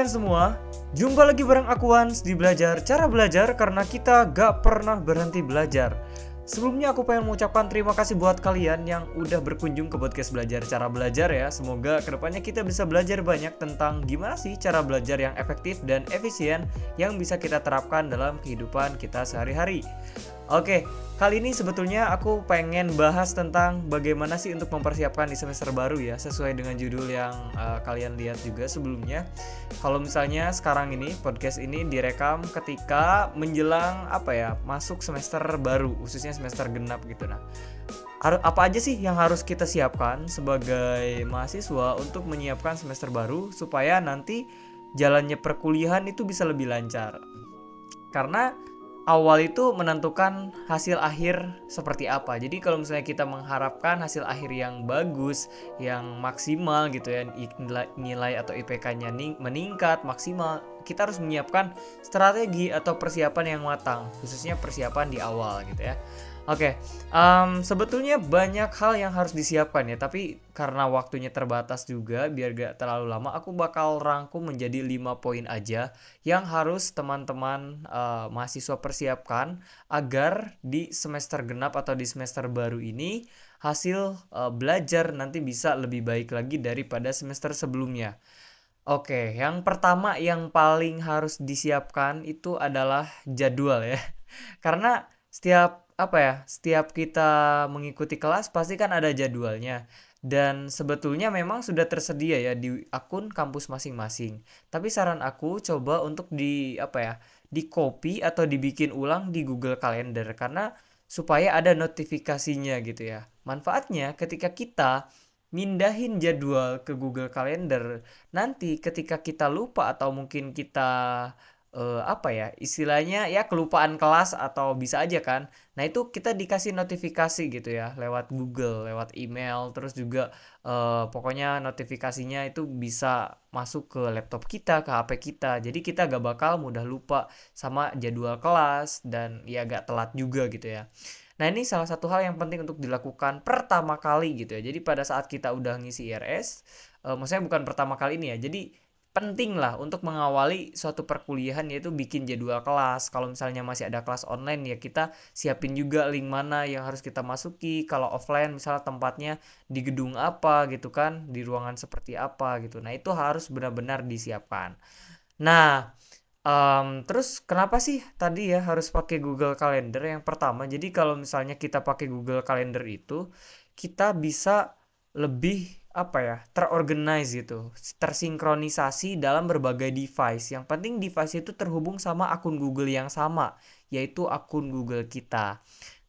Friends semua, jumpa lagi bareng aku Hans di Belajar Cara Belajar karena kita gak pernah berhenti belajar. Sebelumnya aku pengen mengucapkan terima kasih buat kalian yang udah berkunjung ke podcast Belajar Cara Belajar ya. Semoga ke depannya kita bisa belajar banyak tentang gimana sih cara belajar yang efektif dan efisien yang bisa kita terapkan dalam kehidupan kita sehari-hari. Oke, kali ini sebetulnya aku pengen bahas tentang bagaimana sih untuk mempersiapkan di semester baru ya, sesuai dengan judul yang uh, kalian lihat juga sebelumnya. Kalau misalnya sekarang ini podcast ini direkam ketika menjelang apa ya, masuk semester baru, khususnya semester genap gitu nah. Apa aja sih yang harus kita siapkan sebagai mahasiswa untuk menyiapkan semester baru supaya nanti jalannya perkuliahan itu bisa lebih lancar? Karena awal itu menentukan hasil akhir seperti apa. Jadi kalau misalnya kita mengharapkan hasil akhir yang bagus, yang maksimal gitu ya, nilai, atau IPK-nya meningkat maksimal, kita harus menyiapkan strategi atau persiapan yang matang, khususnya persiapan di awal gitu ya. Oke, okay, um, sebetulnya banyak hal yang harus disiapkan ya, tapi karena waktunya terbatas juga, biar gak terlalu lama, aku bakal rangkum menjadi 5 poin aja yang harus teman-teman uh, mahasiswa persiapkan agar di semester genap atau di semester baru ini hasil uh, belajar nanti bisa lebih baik lagi daripada semester sebelumnya. Oke, okay, yang pertama yang paling harus disiapkan itu adalah jadwal ya. Karena setiap apa ya setiap kita mengikuti kelas pasti kan ada jadwalnya. Dan sebetulnya memang sudah tersedia ya di akun kampus masing-masing. Tapi saran aku coba untuk di apa ya di copy atau dibikin ulang di Google Calendar. Karena supaya ada notifikasinya gitu ya. Manfaatnya ketika kita mindahin jadwal ke Google Calendar nanti ketika kita lupa atau mungkin kita uh, apa ya istilahnya ya kelupaan kelas atau bisa aja kan nah itu kita dikasih notifikasi gitu ya lewat Google lewat email terus juga uh, pokoknya notifikasinya itu bisa masuk ke laptop kita ke HP kita jadi kita gak bakal mudah lupa sama jadwal kelas dan ya gak telat juga gitu ya Nah ini salah satu hal yang penting untuk dilakukan pertama kali gitu ya. Jadi pada saat kita udah ngisi IRS, uh, eh, maksudnya bukan pertama kali ini ya. Jadi penting lah untuk mengawali suatu perkuliahan yaitu bikin jadwal kelas. Kalau misalnya masih ada kelas online ya kita siapin juga link mana yang harus kita masuki. Kalau offline misalnya tempatnya di gedung apa gitu kan, di ruangan seperti apa gitu. Nah, itu harus benar-benar disiapkan. Nah, um, terus kenapa sih tadi ya harus pakai Google Calendar yang pertama? Jadi kalau misalnya kita pakai Google Calendar itu kita bisa lebih apa ya terorganize gitu tersinkronisasi dalam berbagai device. Yang penting device itu terhubung sama akun Google yang sama yaitu akun Google kita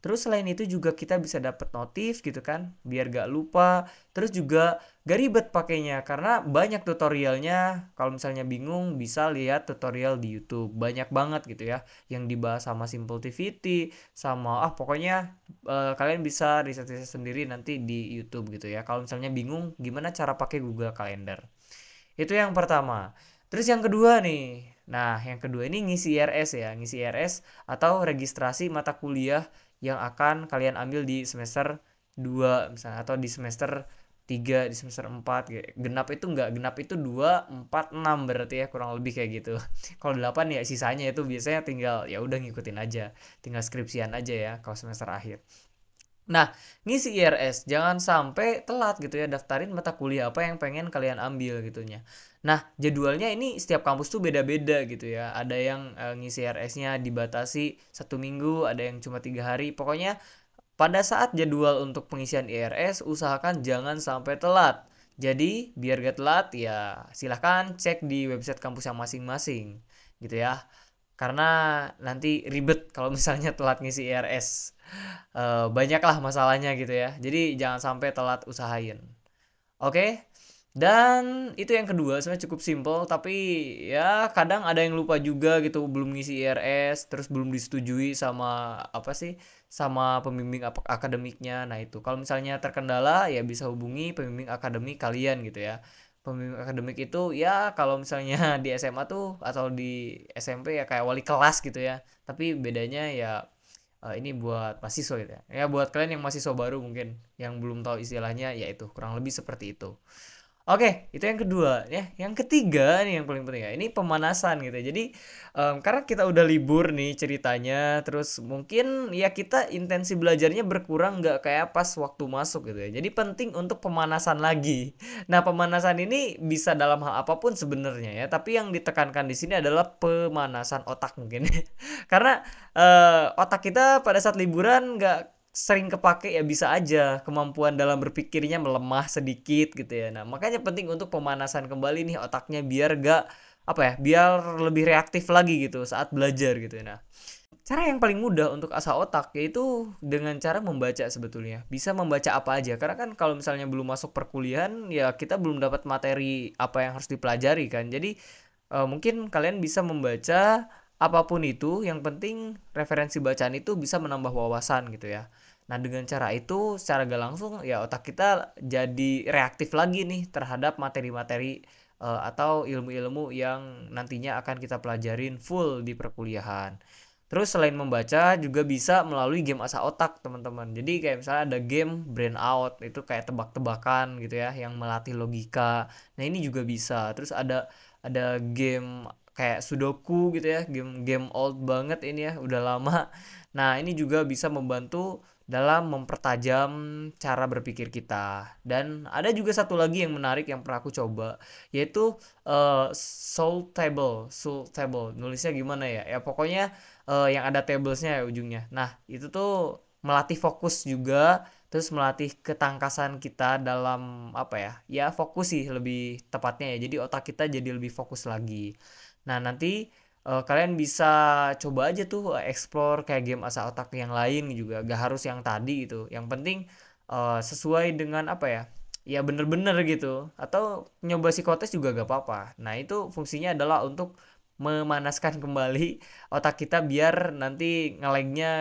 Terus selain itu juga kita bisa dapat notif gitu kan, biar gak lupa. Terus juga gak ribet pakainya karena banyak tutorialnya. Kalau misalnya bingung bisa lihat tutorial di YouTube. Banyak banget gitu ya yang dibahas sama Simple TVT sama ah pokoknya uh, kalian bisa riset-riset sendiri nanti di YouTube gitu ya. Kalau misalnya bingung gimana cara pakai Google Calendar. Itu yang pertama. Terus yang kedua nih. Nah, yang kedua ini ngisi IRS ya, ngisi IRS atau registrasi mata kuliah yang akan kalian ambil di semester 2 misalnya atau di semester 3 di semester 4 genap itu enggak genap itu 2 4 6 berarti ya kurang lebih kayak gitu kalau 8 ya sisanya itu biasanya tinggal ya udah ngikutin aja tinggal skripsian aja ya kalau semester akhir Nah, ngisi IRS jangan sampai telat gitu ya daftarin mata kuliah apa yang pengen kalian ambil gitunya. Nah, jadwalnya ini setiap kampus tuh beda-beda gitu ya. Ada yang uh, ngisi RS-nya dibatasi satu minggu, ada yang cuma tiga hari. Pokoknya pada saat jadwal untuk pengisian IRS, usahakan jangan sampai telat. Jadi, biar gak telat, ya silahkan cek di website kampus yang masing-masing gitu ya. Karena nanti ribet kalau misalnya telat ngisi IRS. Uh, eh, banyaklah masalahnya gitu ya. Jadi, jangan sampai telat usahain. Oke? Dan itu yang kedua sebenarnya cukup simple tapi ya kadang ada yang lupa juga gitu belum ngisi IRS terus belum disetujui sama apa sih sama pembimbing akademiknya. Nah, itu kalau misalnya terkendala ya bisa hubungi pembimbing akademik kalian gitu ya. Pembimbing akademik itu ya kalau misalnya di SMA tuh atau di SMP ya kayak wali kelas gitu ya. Tapi bedanya ya uh, ini buat mahasiswa gitu ya. Ya buat kalian yang mahasiswa baru mungkin yang belum tahu istilahnya ya itu kurang lebih seperti itu. Oke, itu yang kedua ya. Yang ketiga nih yang paling penting ya. Ini pemanasan gitu. Jadi um, karena kita udah libur nih ceritanya, terus mungkin ya kita intensi belajarnya berkurang nggak kayak pas waktu masuk gitu ya. Jadi penting untuk pemanasan lagi. Nah pemanasan ini bisa dalam hal apa pun sebenarnya ya. Tapi yang ditekankan di sini adalah pemanasan otak mungkin. karena uh, otak kita pada saat liburan nggak sering kepake ya bisa aja kemampuan dalam berpikirnya melemah sedikit gitu ya. Nah, makanya penting untuk pemanasan kembali nih otaknya biar gak apa ya, biar lebih reaktif lagi gitu saat belajar gitu ya. Nah, cara yang paling mudah untuk asah otak yaitu dengan cara membaca sebetulnya. Bisa membaca apa aja karena kan kalau misalnya belum masuk perkuliahan ya kita belum dapat materi apa yang harus dipelajari kan. Jadi uh, mungkin kalian bisa membaca apa pun itu yang penting referensi bacaan itu bisa menambah wawasan gitu ya Nah, dengan cara itu secara gak langsung ya otak kita jadi reaktif lagi nih terhadap materi-materi uh, atau ilmu-ilmu yang nantinya akan kita pelajarin full di perkuliahan. Terus selain membaca juga bisa melalui game asa otak, teman-teman. Jadi kayak misalnya ada game brain out itu kayak tebak-tebakan gitu ya yang melatih logika. Nah, ini juga bisa. Terus ada ada game kayak sudoku gitu ya, game game old banget ini ya, udah lama. Nah, ini juga bisa membantu dalam mempertajam cara berpikir kita. Dan ada juga satu lagi yang menarik yang pernah aku coba, yaitu uh, soul table. Soul table, nulisnya gimana ya? Ya pokoknya uh, yang ada tablesnya ya ujungnya. Nah itu tuh melatih fokus juga, terus melatih ketangkasan kita dalam apa ya? Ya fokus sih lebih tepatnya ya. Jadi otak kita jadi lebih fokus lagi. Nah nanti uh, kalian bisa coba aja tuh explore kayak game asa otak yang lain juga. Gak harus yang tadi gitu. Yang penting uh, sesuai dengan apa ya? Ya bener-bener gitu. Atau nyoba psikotes juga gak apa-apa. Nah itu fungsinya adalah untuk memanaskan kembali otak kita biar nanti ngelegnya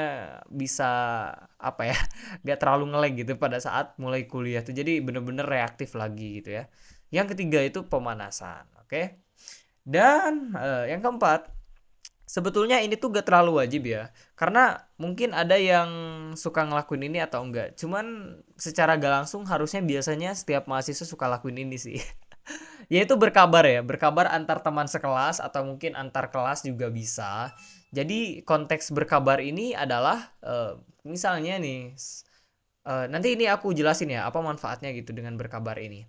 bisa apa ya? Gak terlalu ngeleg gitu pada saat mulai kuliah tuh. Jadi bener-bener reaktif lagi gitu ya. Yang ketiga itu pemanasan oke? okay? Dan uh, yang keempat, sebetulnya ini tuh gak terlalu wajib ya. Karena mungkin ada yang suka ngelakuin ini atau enggak. Cuman secara gak langsung harusnya biasanya setiap mahasiswa suka lakuin ini sih. Yaitu berkabar ya, berkabar antar teman sekelas atau mungkin antar kelas juga bisa. Jadi konteks berkabar ini adalah uh, misalnya nih uh, nanti ini aku jelasin ya apa manfaatnya gitu dengan berkabar ini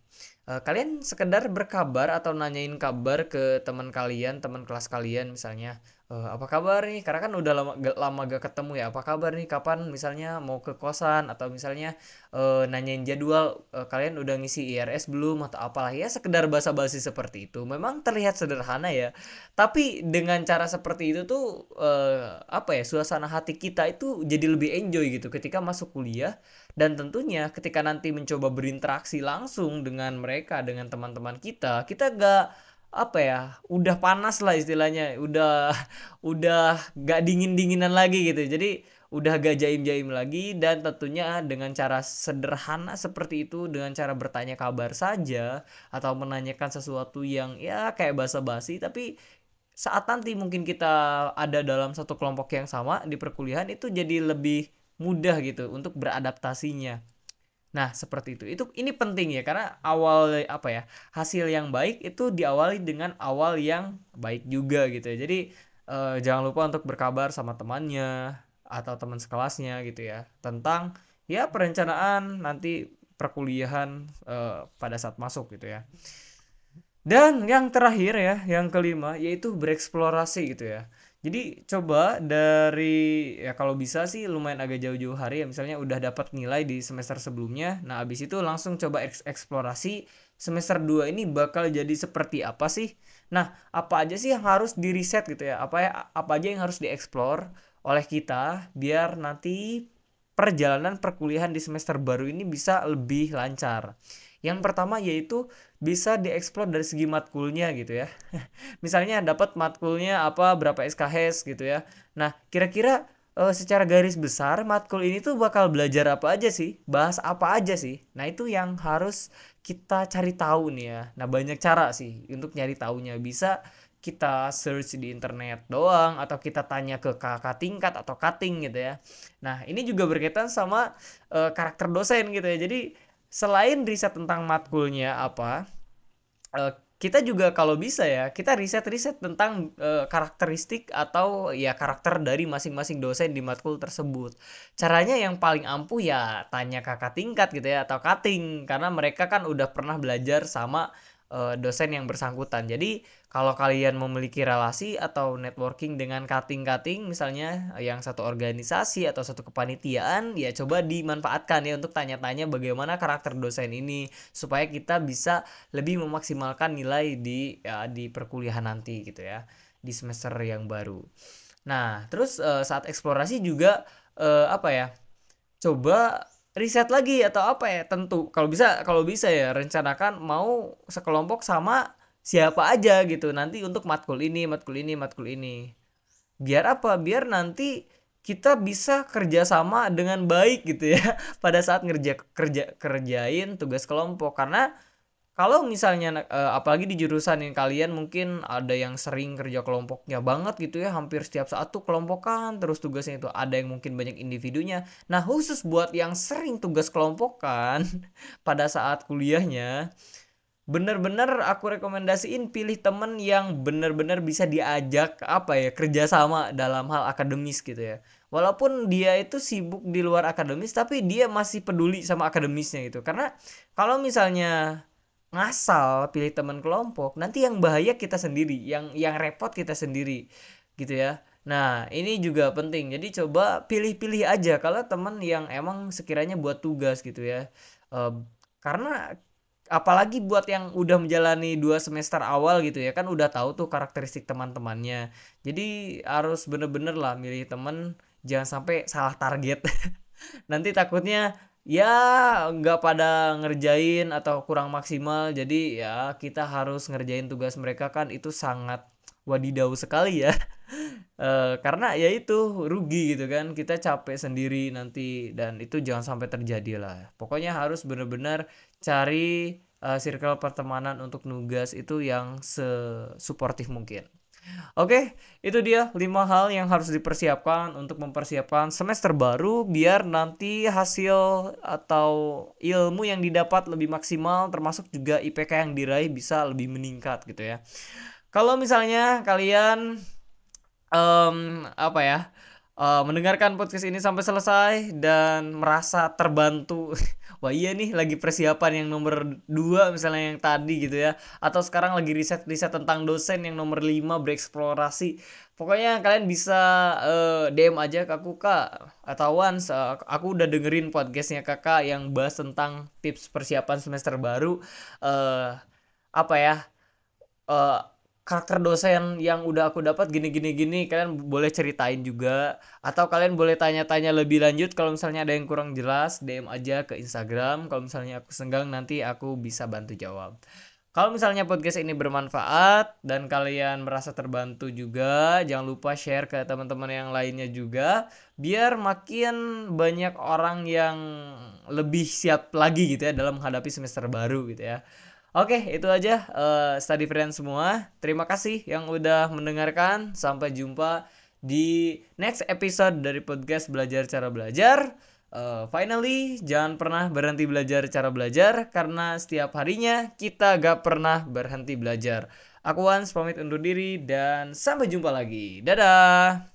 uh, kalian sekedar berkabar atau nanyain kabar ke teman kalian teman kelas kalian misalnya uh, apa kabar nih? Karena kan udah lama gak, lama gak ketemu ya. Apa kabar nih? Kapan misalnya mau ke kosan? Atau misalnya uh, nanyain jadwal uh, kalian udah ngisi IRS belum? Atau apalah? Ya sekedar basa-basi seperti itu. Memang terlihat sederhana ya. Tapi dengan cara seperti itu tuh uh, apa ya suasana hati kita itu jadi lebih enjoy gitu ketika masuk kuliah. Dan tentunya ketika nanti mencoba berinteraksi langsung dengan mereka dengan teman-teman kita kita gak apa ya udah panas lah istilahnya udah udah gak dingin dinginan lagi gitu. Jadi udah gak jaim jaim lagi dan tentunya dengan cara sederhana seperti itu dengan cara bertanya kabar saja atau menanyakan sesuatu yang ya kayak basa-basi tapi saat nanti mungkin kita ada dalam satu kelompok yang sama di perkuliahan itu jadi lebih mudah gitu untuk beradaptasinya Nah, seperti itu. Itu ini penting ya karena awal apa ya? Hasil yang baik itu diawali dengan awal yang baik juga gitu ya. Jadi eh, jangan lupa untuk berkabar sama temannya atau teman sekelasnya gitu ya tentang ya perencanaan nanti perkuliahan eh, pada saat masuk gitu ya. Dan yang terakhir ya, yang kelima yaitu bereksplorasi gitu ya. Jadi coba dari ya kalau bisa sih lumayan agak jauh-jauh hari ya misalnya udah dapat nilai di semester sebelumnya. Nah, abis itu langsung coba eksplorasi semester 2 ini bakal jadi seperti apa sih? Nah, apa aja sih yang harus di reset gitu ya? Apa ya apa aja yang harus dieksplor oleh kita biar nanti perjalanan perkuliahan di semester baru ini bisa lebih lancar. Yang pertama yaitu bisa dieksplor dari segi matkulnya gitu ya. Misalnya dapat matkulnya apa berapa SKS gitu ya. Nah, kira-kira uh, secara garis besar matkul ini tuh bakal belajar apa aja sih? Bahas apa aja sih? Nah, itu yang harus kita cari tahu nih ya. Nah, banyak cara sih untuk nyari tahunya. Bisa kita search di internet doang atau kita tanya ke kakak tingkat atau cutting gitu ya. Nah, ini juga berkaitan sama uh, karakter dosen gitu ya. Jadi selain riset tentang matkulnya apa uh, kita juga kalau bisa ya kita riset-riset tentang uh, karakteristik atau ya karakter dari masing-masing dosen di matkul tersebut. Caranya yang paling ampuh ya tanya kakak tingkat gitu ya atau cutting karena mereka kan udah pernah belajar sama uh, dosen yang bersangkutan. Jadi kalau kalian memiliki relasi atau networking dengan cutting-cutting misalnya yang satu organisasi atau satu kepanitiaan ya coba dimanfaatkan ya untuk tanya-tanya bagaimana karakter dosen ini supaya kita bisa lebih memaksimalkan nilai di ya, di perkuliahan nanti gitu ya di semester yang baru. Nah, terus uh, saat eksplorasi juga uh, apa ya? Coba riset lagi atau apa ya tentu kalau bisa kalau bisa ya rencanakan mau sekelompok sama siapa aja gitu. Nanti untuk matkul ini matkul ini matkul ini. Biar apa? Biar nanti kita bisa kerjasama dengan baik gitu ya. Pada saat ngerja kerja kerjain tugas kelompok. Karena kalau misalnya uh, apalagi di jurusan yang kalian mungkin ada yang sering kerja kelompoknya banget gitu ya. Hampir setiap saat tuh kelompokan terus tugasnya itu ada yang mungkin banyak individunya. Nah khusus buat yang sering tugas kelompokan pada saat kuliahnya bener-bener aku rekomendasiin pilih temen yang bener-bener bisa diajak apa ya kerjasama dalam hal akademis gitu ya. Walaupun dia itu sibuk di luar akademis tapi dia masih peduli sama akademisnya gitu. Karena kalau misalnya ngasal pilih teman kelompok nanti yang bahaya kita sendiri yang yang repot kita sendiri gitu ya. Nah ini juga penting. Jadi coba pilih-pilih aja. Kalau teman yang emang sekiranya buat tugas gitu ya uh, karena apalagi buat yang udah menjalani dua semester awal gitu ya kan udah tahu tuh karakteristik teman-temannya. Jadi harus bener-bener lah milih temen jangan sampai salah target. Nanti takutnya ya nggak pada ngerjain atau kurang maksimal. Jadi ya kita harus ngerjain tugas mereka kan itu sangat wadidau sekali ya e, karena ya itu rugi gitu kan. Kita capek sendiri nanti dan itu jangan sampai terjadi lah. Pokoknya harus benar-benar cari uh, circle pertemanan untuk nugas itu yang sesuportif mungkin. Oke, itu dia 5 hal yang harus dipersiapkan untuk mempersiapkan semester baru biar nanti hasil atau ilmu yang didapat lebih maksimal termasuk juga IPK yang diraih bisa lebih meningkat gitu ya. Kalau misalnya kalian um, apa ya? uh, mendengarkan podcast ini sampai selesai dan merasa terbantu. Wah iya nih lagi persiapan yang nomor dua misalnya yang tadi gitu ya. Atau sekarang lagi riset riset tentang dosen yang nomor 5 bereksplorasi. Pokoknya kalian bisa uh, eh, DM aja ke aku kak. Atau once uh, aku udah dengerin podcastnya kakak yang bahas tentang tips persiapan semester baru. Uh, apa ya uh, karakter dosen yang udah aku dapat gini gini gini kalian boleh ceritain juga. Atau kalian boleh tanya-tanya lebih lanjut kalau misalnya ada yang kurang jelas DM aja ke Instagram. Kalau misalnya aku senggang nanti aku bisa bantu jawab. Kalau misalnya podcast ini bermanfaat dan kalian merasa terbantu juga jangan lupa share ke teman-teman yang lainnya juga biar makin banyak orang yang lebih siap lagi gitu ya dalam menghadapi semester baru gitu ya Oke, itu aja uh, study friend semua. Terima kasih yang udah mendengarkan. Sampai jumpa di next episode dari podcast Belajar Cara Belajar. Uh, finally, jangan pernah berhenti belajar cara belajar karena setiap harinya kita gak pernah berhenti belajar. Aku Wans pamit undur diri dan sampai jumpa lagi. Dadah.